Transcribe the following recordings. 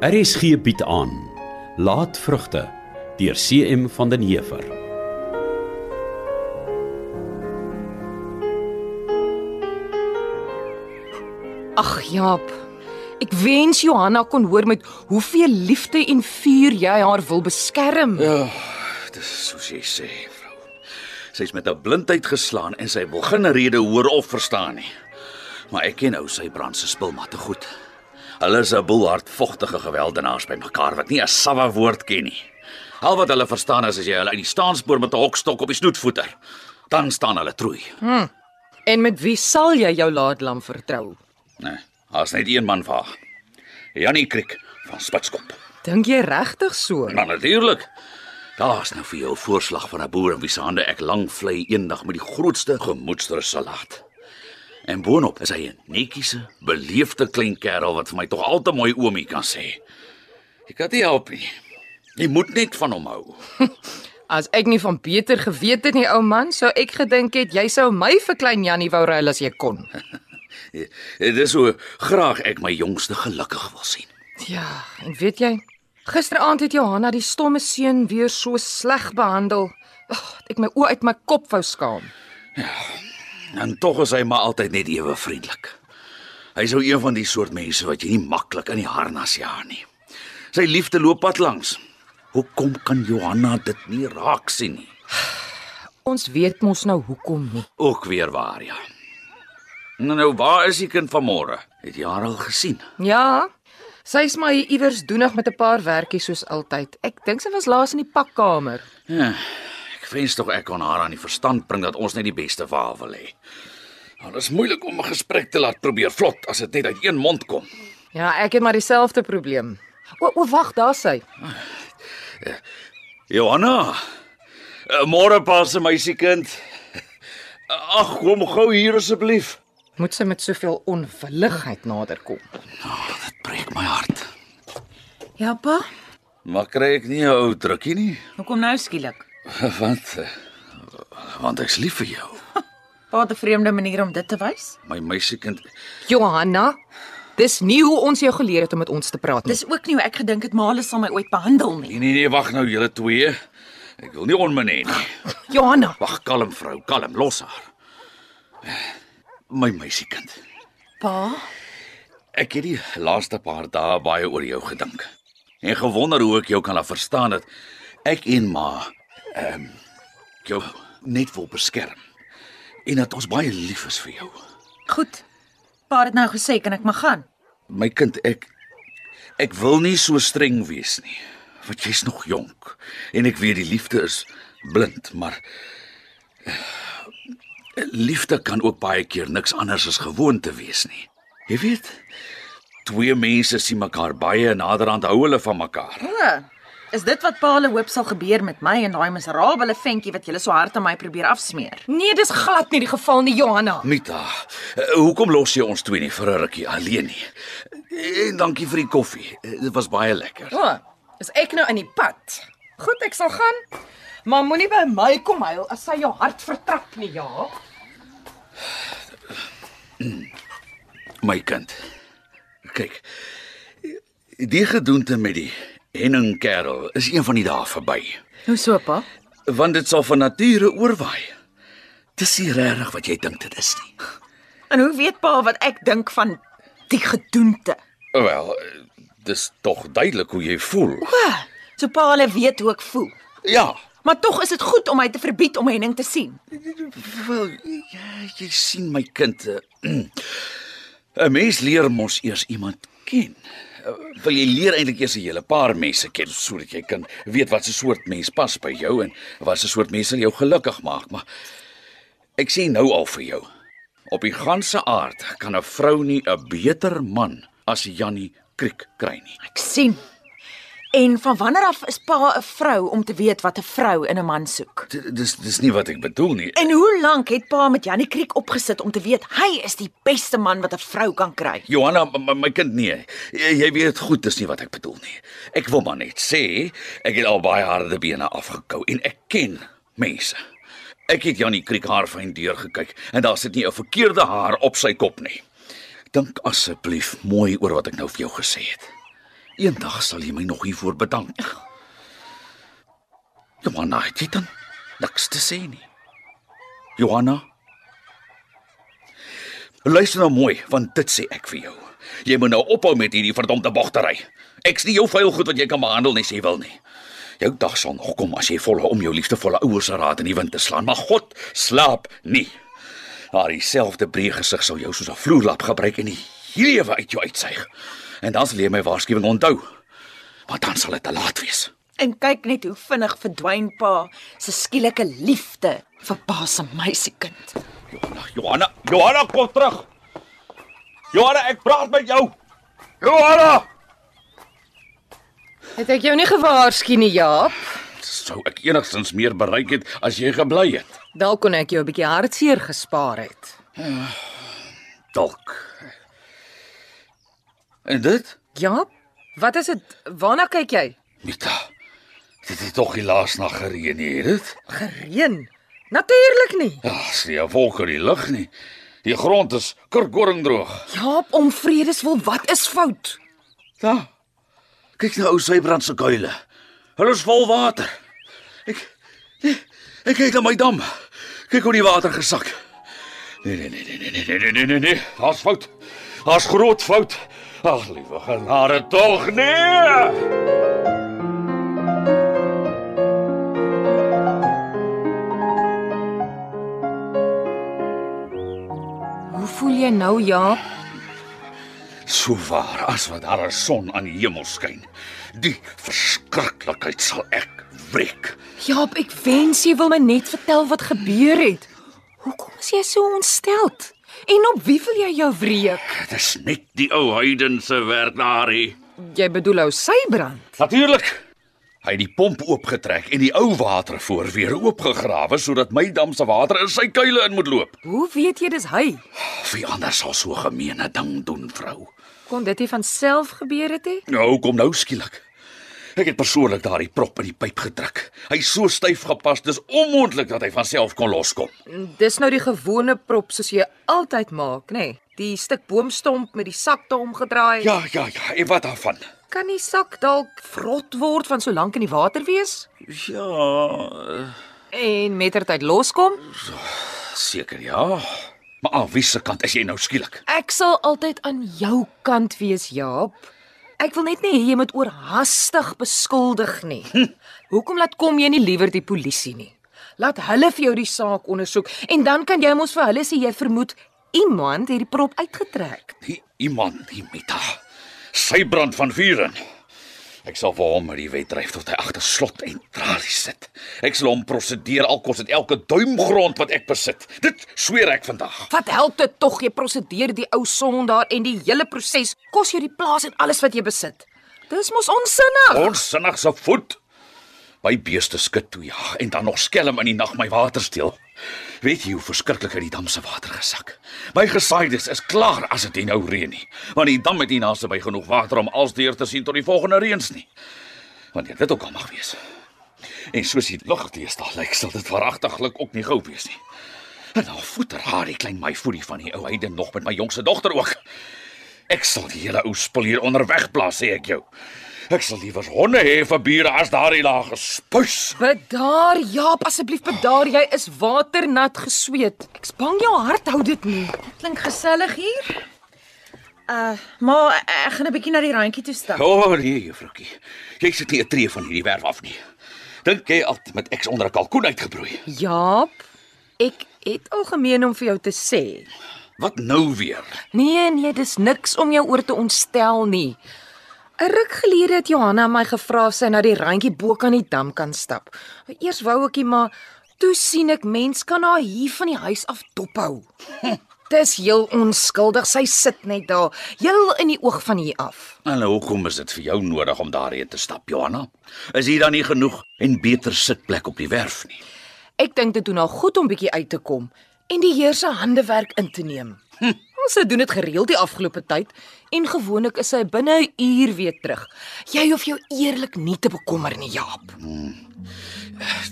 RSG bied aan Laatvrugte deur CM van den Heever. Ag Jaap. Ek wens Johanna kon hoor met hoeveel liefde en vuur jy haar wil beskerm. Ja, dis soos jy sê, vrou. Sy's met 'n blindheid geslaan en sy wil geen rede hoor of verstaan nie. Maar ek ken ou sy brand se spilmatte goed. Hulle is 'n boel hardvogtige gewelddenaars by mekaar wat nie 'n sawwe woord ken nie. Al wat hulle verstaan is as jy hulle uit die staanspoor met 'n hokstok op die snoet voeter. Dan staan hulle troei. En met wie sal jy jou laadlam vertrou? Nee, daar's net een man vir haar. Jannie Kriek van Spitskop. Dink jy regtig so? Maar natuurlik. Daar's nou vir jou 'n voorslag van 'n boer in wie se hande ek lank vlei eendag met die grootste gemoedsrus salaat. En boonop is hy 'n netjiese, beleefde klein kerel wat vir my tog al te mooi oomie kan sê. Ek kan nie help nie. Jy moet net van hom hou. As ek nie van Peter geweet het nie, ou man, sou ek gedink het jy sou my vir klein Jannie wou ruil as jy kon. Dit is so graag ek my jongste gelukkig wil sien. Ja, en weet jy, gisteraand het Johanna die stomme seun weer so sleg behandel. Ag, ek my oë uit my kop wou skaam. En tog is hy maar altyd net ewe vriendelik. Hy sou een van die soort mense wat jy nie maklik in die harnas jaar nie. Sy liefde loop pad langs. Hoekom kan Johanna dit nie raak sien nie? Ons weet mos nou hoekom nie. Ook weer waar, ja. Nou, nou waar is die kind van môre? Het jy haar al gesien? Ja. Sy's maar hier iewers doenig met 'n paar werkies soos altyd. Ek dink sy was laas in die pakkamer. Ja. Wens tog ek kon haar aan die verstand bring dat ons net die beste vir haar wil hê. Maar dit is moeilik om 'n gesprek te laat probeer vlot as dit net uit een mond kom. Ja, ek het maar dieselfde probleem. O, o wag, daar sy. Johanna. eh, Môre pas se meisiekind. Ag, kom gou hier asseblief. Moet sy met soveel onwilligheid naderkom. Dit breek my hart. Ja, pa. Maar kry ek nie 'n ou drukkie nie? Hoekom nou skielik? Want want ek's lief vir jou. Het 'n vreemde manier om dit te wys. My meisiekind. Johanna, dis nie hoe ons jou geleer het om met ons te praat nie. Dis ook nie hoe ek gedink het Male sal my ooit behandel nie. Nee nee nee, wag nou julle twee. Ek wil nie onmin hê nie. Johanna, Wag, kalm vrou, kalm, los haar. My meisiekind. Pa, Ek het die laaste paar dae baie oor jou gedink. En gewonder hoe ek jou kan laat verstaan dat ek en ma ehm um, jou net wil beskerm. En dat ons baie lief is vir jou. goed. Pa het nou gesê kan ek maar gaan. My kind, ek ek wil nie so streng wees nie. Want jy's nog jonk en ek weet die liefde is blind, maar eh, liefde kan ook baie keer niks anders as gewoonte wees nie. Jy weet, twee mense sien mekaar baie naderhand hou hulle van mekaar. O, is dit wat pa hulle hoop sal gebeur met my en daai miserabele ventjie wat julle so hard aan my probeer afsmeer? nee, dis glad nie die geval nie, Johanna. Mita, eh, hoekom los jy ons twee nie vir 'n rukkie alleen nie? En dankie vir die koffie. Eh, Dit was baie lekker. O, is ek nou in die pad? Goed, ek sal gaan. Maar moenie by my kom huil as sy jou hart vertrap nie, ja. My kind. Kyk. Die gedoente met die henning kerel is een van die dae verby. Hoe so, pa? Want dit sal van nature oorwaai. Dis nie regtig wat jy dink dit is nie. En hoe weet pa wat ek dink van die gedoente? Wel, dis tog duidelik hoe jy voel. O, so pa hulle weet hoe ek voel. Ja. Maar tog is dit goed om my te verbied om Henning te sien. Wel, jy, jy sien my kind. eh, 'n Mens leer mos eers iemand ken. Wil jy leer eintlik eers 'n hele paar mense ken sodat jy kan weet wat 'n soort mens pas by jou en wat 'n soort mense jou gelukkig maak, maar ek sê nou al vir jou. Op die ganse aard kan 'n vrou nie 'n beter man as Jannie Kriek kry nie. Ek sien. En van wanneer af is pa 'n vrou om te weet wat 'n vrou in 'n man soek? D- Dis dis nie wat ek bedoel nie. En hoe lank het pa met Jannie Kriek opgesit om te weet hy is die beste man wat 'n vrou kan kry? Johanna, my, my kind nee. Jy, jy weet goed dis nie wat ek bedoel nie. Ek wil maar net sê ek het al baie harde bene afgekou en ek ken mense. Ek het Jannie Kriek haar fyn deur gekyk en daar sit nie 'n verkeerde haar op sy kop nie. Dink asseblief mooi oor wat ek nou vir jou gesê het. Eendag sal jy my nog hiervoor bedank. Johanna, het jy dan niks te sê nie? Johanna? Luister nou mooi, want dit sê ek vir jou. Jy moet nou ophou met hierdie verdomde bogtery. Ek's nie jou vuil goed wat jy kan behandel nie, sê wil nie. Jou dag sal nog kom as jy volle om jou liefdevolle ouers se raad in die wind te slaan, maar God slaap nie. Haar dieselfde breë gesig sou jou soos 'n vloerlap gebruik en die lewe uit jou uitsuig. En dan sal jy my waarskuwing onthou. Maar dan sal dit te laat wees. En kyk net hoe vinnig verdwyn pa se skielike liefde vir pa se meisiekind. Johanna, Johanna, Johanna kom terug. Johanna, ek praat met jou. Johanna, Het ek jou nie gewaarsku nie, Jaap? sou ek enigstens meer bereik het as jy gebly het. Dalk kon ek jou 'n bietjie hartseer gespaar het. Dalk. En dit? Jaap, wat is dit? Waarna kyk jy? Mita. Dit het tog die laas nag gereën, nie, het dit? Gereën. Natuurlik nie. Ja, jy wolke in die lug nie. Die grond is kurkoring droog. Jaap, om vredeswil, wat is fout? Ja. Kyk na ou Sybrand se kuile. Hulle is vol water. Ek ek kyk na my dam. Kyk hoe die water gesak. Nee nee nee nee nee nee nee nee nee nee. Daar's fout. Daar's groot fout. Ag liewe genade tog nee. Hoe voel jy nou, Jaap? So waar as wat daar 'n son aan die hemel skyn. Die verskriklikheid sal ek wreek. Jaap, ek wens jy wil my net vertel wat gebeur het. Hoekom is jy so ontsteld? En op wie wil jy jou wreek? Dit is net die ou heidense werk daarie. Jy bedoel ou Sybrand. Natuurlik. Hy het die pomp oopgetrek en die ou watervoor weer oopgegrawe sodat my dam se water in sy kuile in moet loop. Hoe weet jy dis hy? Wie anders sal so gemeene ding doen, vrou? Kon dit nie van self gebeur het nie? Nou kom nou skielik. Ek het persoonlik daardie prop in die pyp gedruk. Hy's so styf gepas, dis onmoontlik dat hy van self kon loskom. Dis nou die gewone prop soos jy altyd maak, nê? Nee? Die stuk boomstomp met die sak te omgedraai. Ja, ja, ja, en wat daarvan? Kan die sak dalk vrot word van so lank in die water wees Ja, en mettertyd loskom? seker ja. Maar aan wie se kant is jy nou skielik? Ek sal altyd aan jou kant wees, Jaap. Ek wil net nie hê jy moet oorhaastig beskuldig nie. Hoekom laat kom jy nie liewer die polisie nie? Laat hulle vir jou die saak ondersoek en dan kan jy mos vir hulle sê jy vermoed iemand het die prop uitgetrek. Die iemand, die Mita. Sy brand van vuren. Ek sal vir hom met die wet dryf tot hy agter slot en tralies sit. Ek sal hom prosedeer al kos dit elke duim grond wat ek besit. Dit sweer ek vandag. Wat help dit tog jy prosedeer die ou son daar en die hele proses kos jou die plaas en alles wat jy besit. Dis mos onsinnig. Onsinnig se voet. My beeste skit toe ja en dan nog skelm in die nag my water steel. Weet jy hoe verskriklik het die dam se water gesak? My gesaaides is klaar as dit nou reën nie, want die dam het nie naaste by genoeg water om als deur te sien tot die volgende reëns nie. Wanneer dit ook al mag wees. En soos die lug deesdae lyk, sal dit waaragtiglik ook nie gou wees nie. En nou voeter haar die klein my voetie van die ou heide nog met my jongste dogter ook. Ek sal die hele ou spul hier onderweg plaas, sê ek jou. Ek sal liewer honde hê vir bure as daardie laag gespuis. Bedaar, Jaap, asseblief bedaar. Jy is waternat gesweet. Ek's bang jou hart hou dit nie. Klink gesellig hier. Uh, maar ek gaan 'n bietjie na die randjie toe stap. O oh, nee, juffroukie. Jy sit nie 'n tree van hierdie werf af nie. Dink jy altyd met eks onder 'n kalkoen uitgebroei? Jaap, ek het algemeen om vir jou te sê. Wat nou weer? Nee, nee, dis niks om jou oor te ontstel nie. 'n Ruk gelede het Johanna my gevra of sy na die randjie bo kan die dam kan stap. Eers wou ekie maar toe sien ek mens kan haar hier van die huis af dophou. Dis heel onskuldig. Sy sit net daar, heel in die oog van hier af. En nou, hoekom is dit vir jou nodig om daarheen te stap, Johanna? Is hier dan nie genoeg en beter sitplek op die werf nie? Ek dink dit doen haar goed om bietjie uit te kom en die heer se handewerk in te neem. Hm. Sy doen dit gereeld die afgelope tyd en gewoonlik is sy binne 'n uur weer terug. Jy hoef jou eerlik nie te bekommer nie, Jaap.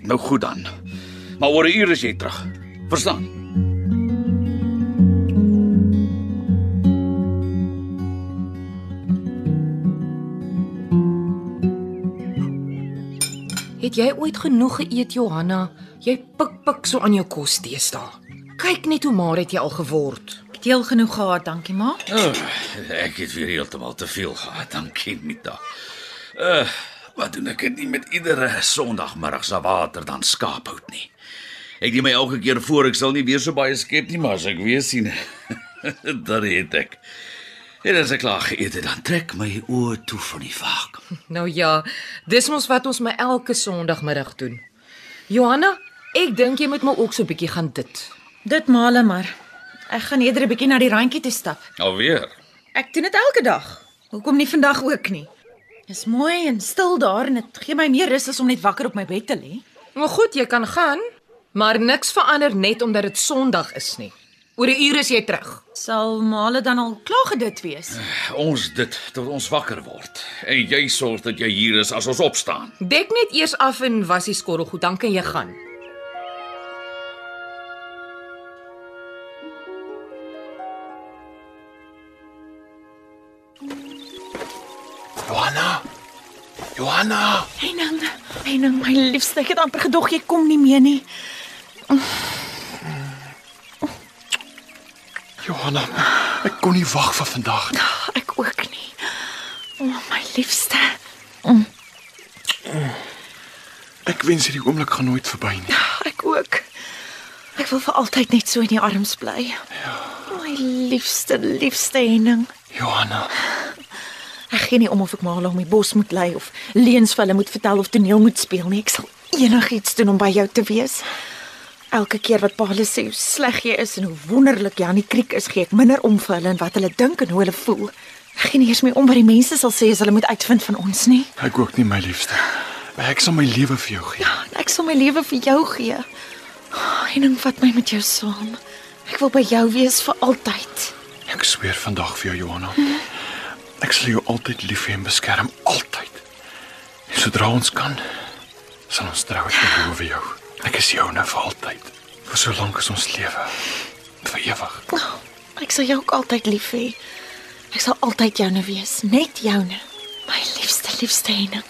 Nou goed dan. Maar oor 'n uur is jy terug. Verstaan? Het jy ooit genoeg geëet, Johanna? Jy pik pik so aan jou kos deesdae. Kyk net hoe maar het jy al geword. Ek het heel genoeg gehad, dankie ma. Oh, ek het weer heeltemal te veel gehad, dankie Mita. Uh, wat doen ek nie met iedere Sondagmiddag se water dan skaaphout nie. Ek neem my elke keer voor ek sal nie weer so baie skep nie, maar as ek weer sien, dan het ek. En as ek klaar geëet het, dan trek my oë toe van die vaak. Nou ja, dis mos wat ons my elke Sondagmiddag doen. Johanna, ek dink jy moet maar ook so 'n bietjie gaan dit. Dit male maar. Ek gaan eerder 'n bietjie na die randjie toe stap. Alweer. Ek doen dit elke dag. Hoekom nie vandag ook nie? Dis mooi en stil daar en dit gee my meer rus as om net wakker op my bed te lê. Maar goed, jy kan gaan, maar niks verander net omdat dit Sondag is nie. Oor 'n uur is jy terug. Sal male dan al klaar gedit wees? Ons dit tot ons wakker word. En jy sorg dat jy hier is as ons opstaan. Dek net eers af en was die skorrelgoed, dan kan jy gaan. Johanna. Johanna. Heining, Heining, my liefste, ek het amper gedog jy kom nie meer nie. Johanna, ek kon nie wag vir vandag nie. Ek ook nie. O, oh, my liefste. Ek wens hierdie oomblik gaan nooit verby nie. Ek ook. Ek wil vir altyd net so in jou arms bly. Ja. My liefste, liefste Henning. Johanna, Ek gee nie om of ek maar om die bos moet lê of leuns vir hulle moet vertel of toneel moet speel nie. Ek sal enigiets doen om by jou te wees. Elke keer wat Paul sê hoe sleg jy is en hoe wonderlik jy aan die kriek is, gee ek minder om vir hulle en wat hulle dink en hoe hulle voel. Ek gee nie eers meer om wat die mense sal sê as hulle moet uitvind van ons nie. ek ook nie my liefste. Ek sal my lewe vir jou gee. Ek sal my lewe vir jou gee. Henning, vat my met jou saam. Ek wil by jou wees vir altyd. Ek sweer vandag vir jou Johanna. Ek sal jou altyd lief hê en beskerm altyd. En sodra ons kan, sal ons trou ek beloof jou. Ek is joune vir altyd. Vir so lank as ons lewe. Vir ewig. Oh, ek sal jou ook altyd lief hê. Ek sal altyd joune wees, net joune. My liefste, liefste Henning.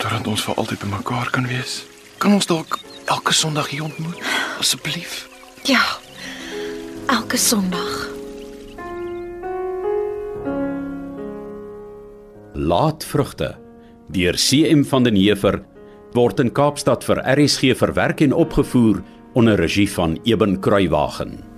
Totdat ons vir altyd bymekaar kan wees. Kan ons dalk elke Sondag hier ontmoet? Asseblief. Ja. Elke Sondag. Laatvrugte deur CM van den Heever word in Kaapstad vir RSG verwerk en opgevoer onder regie van Eben Kruiwagen.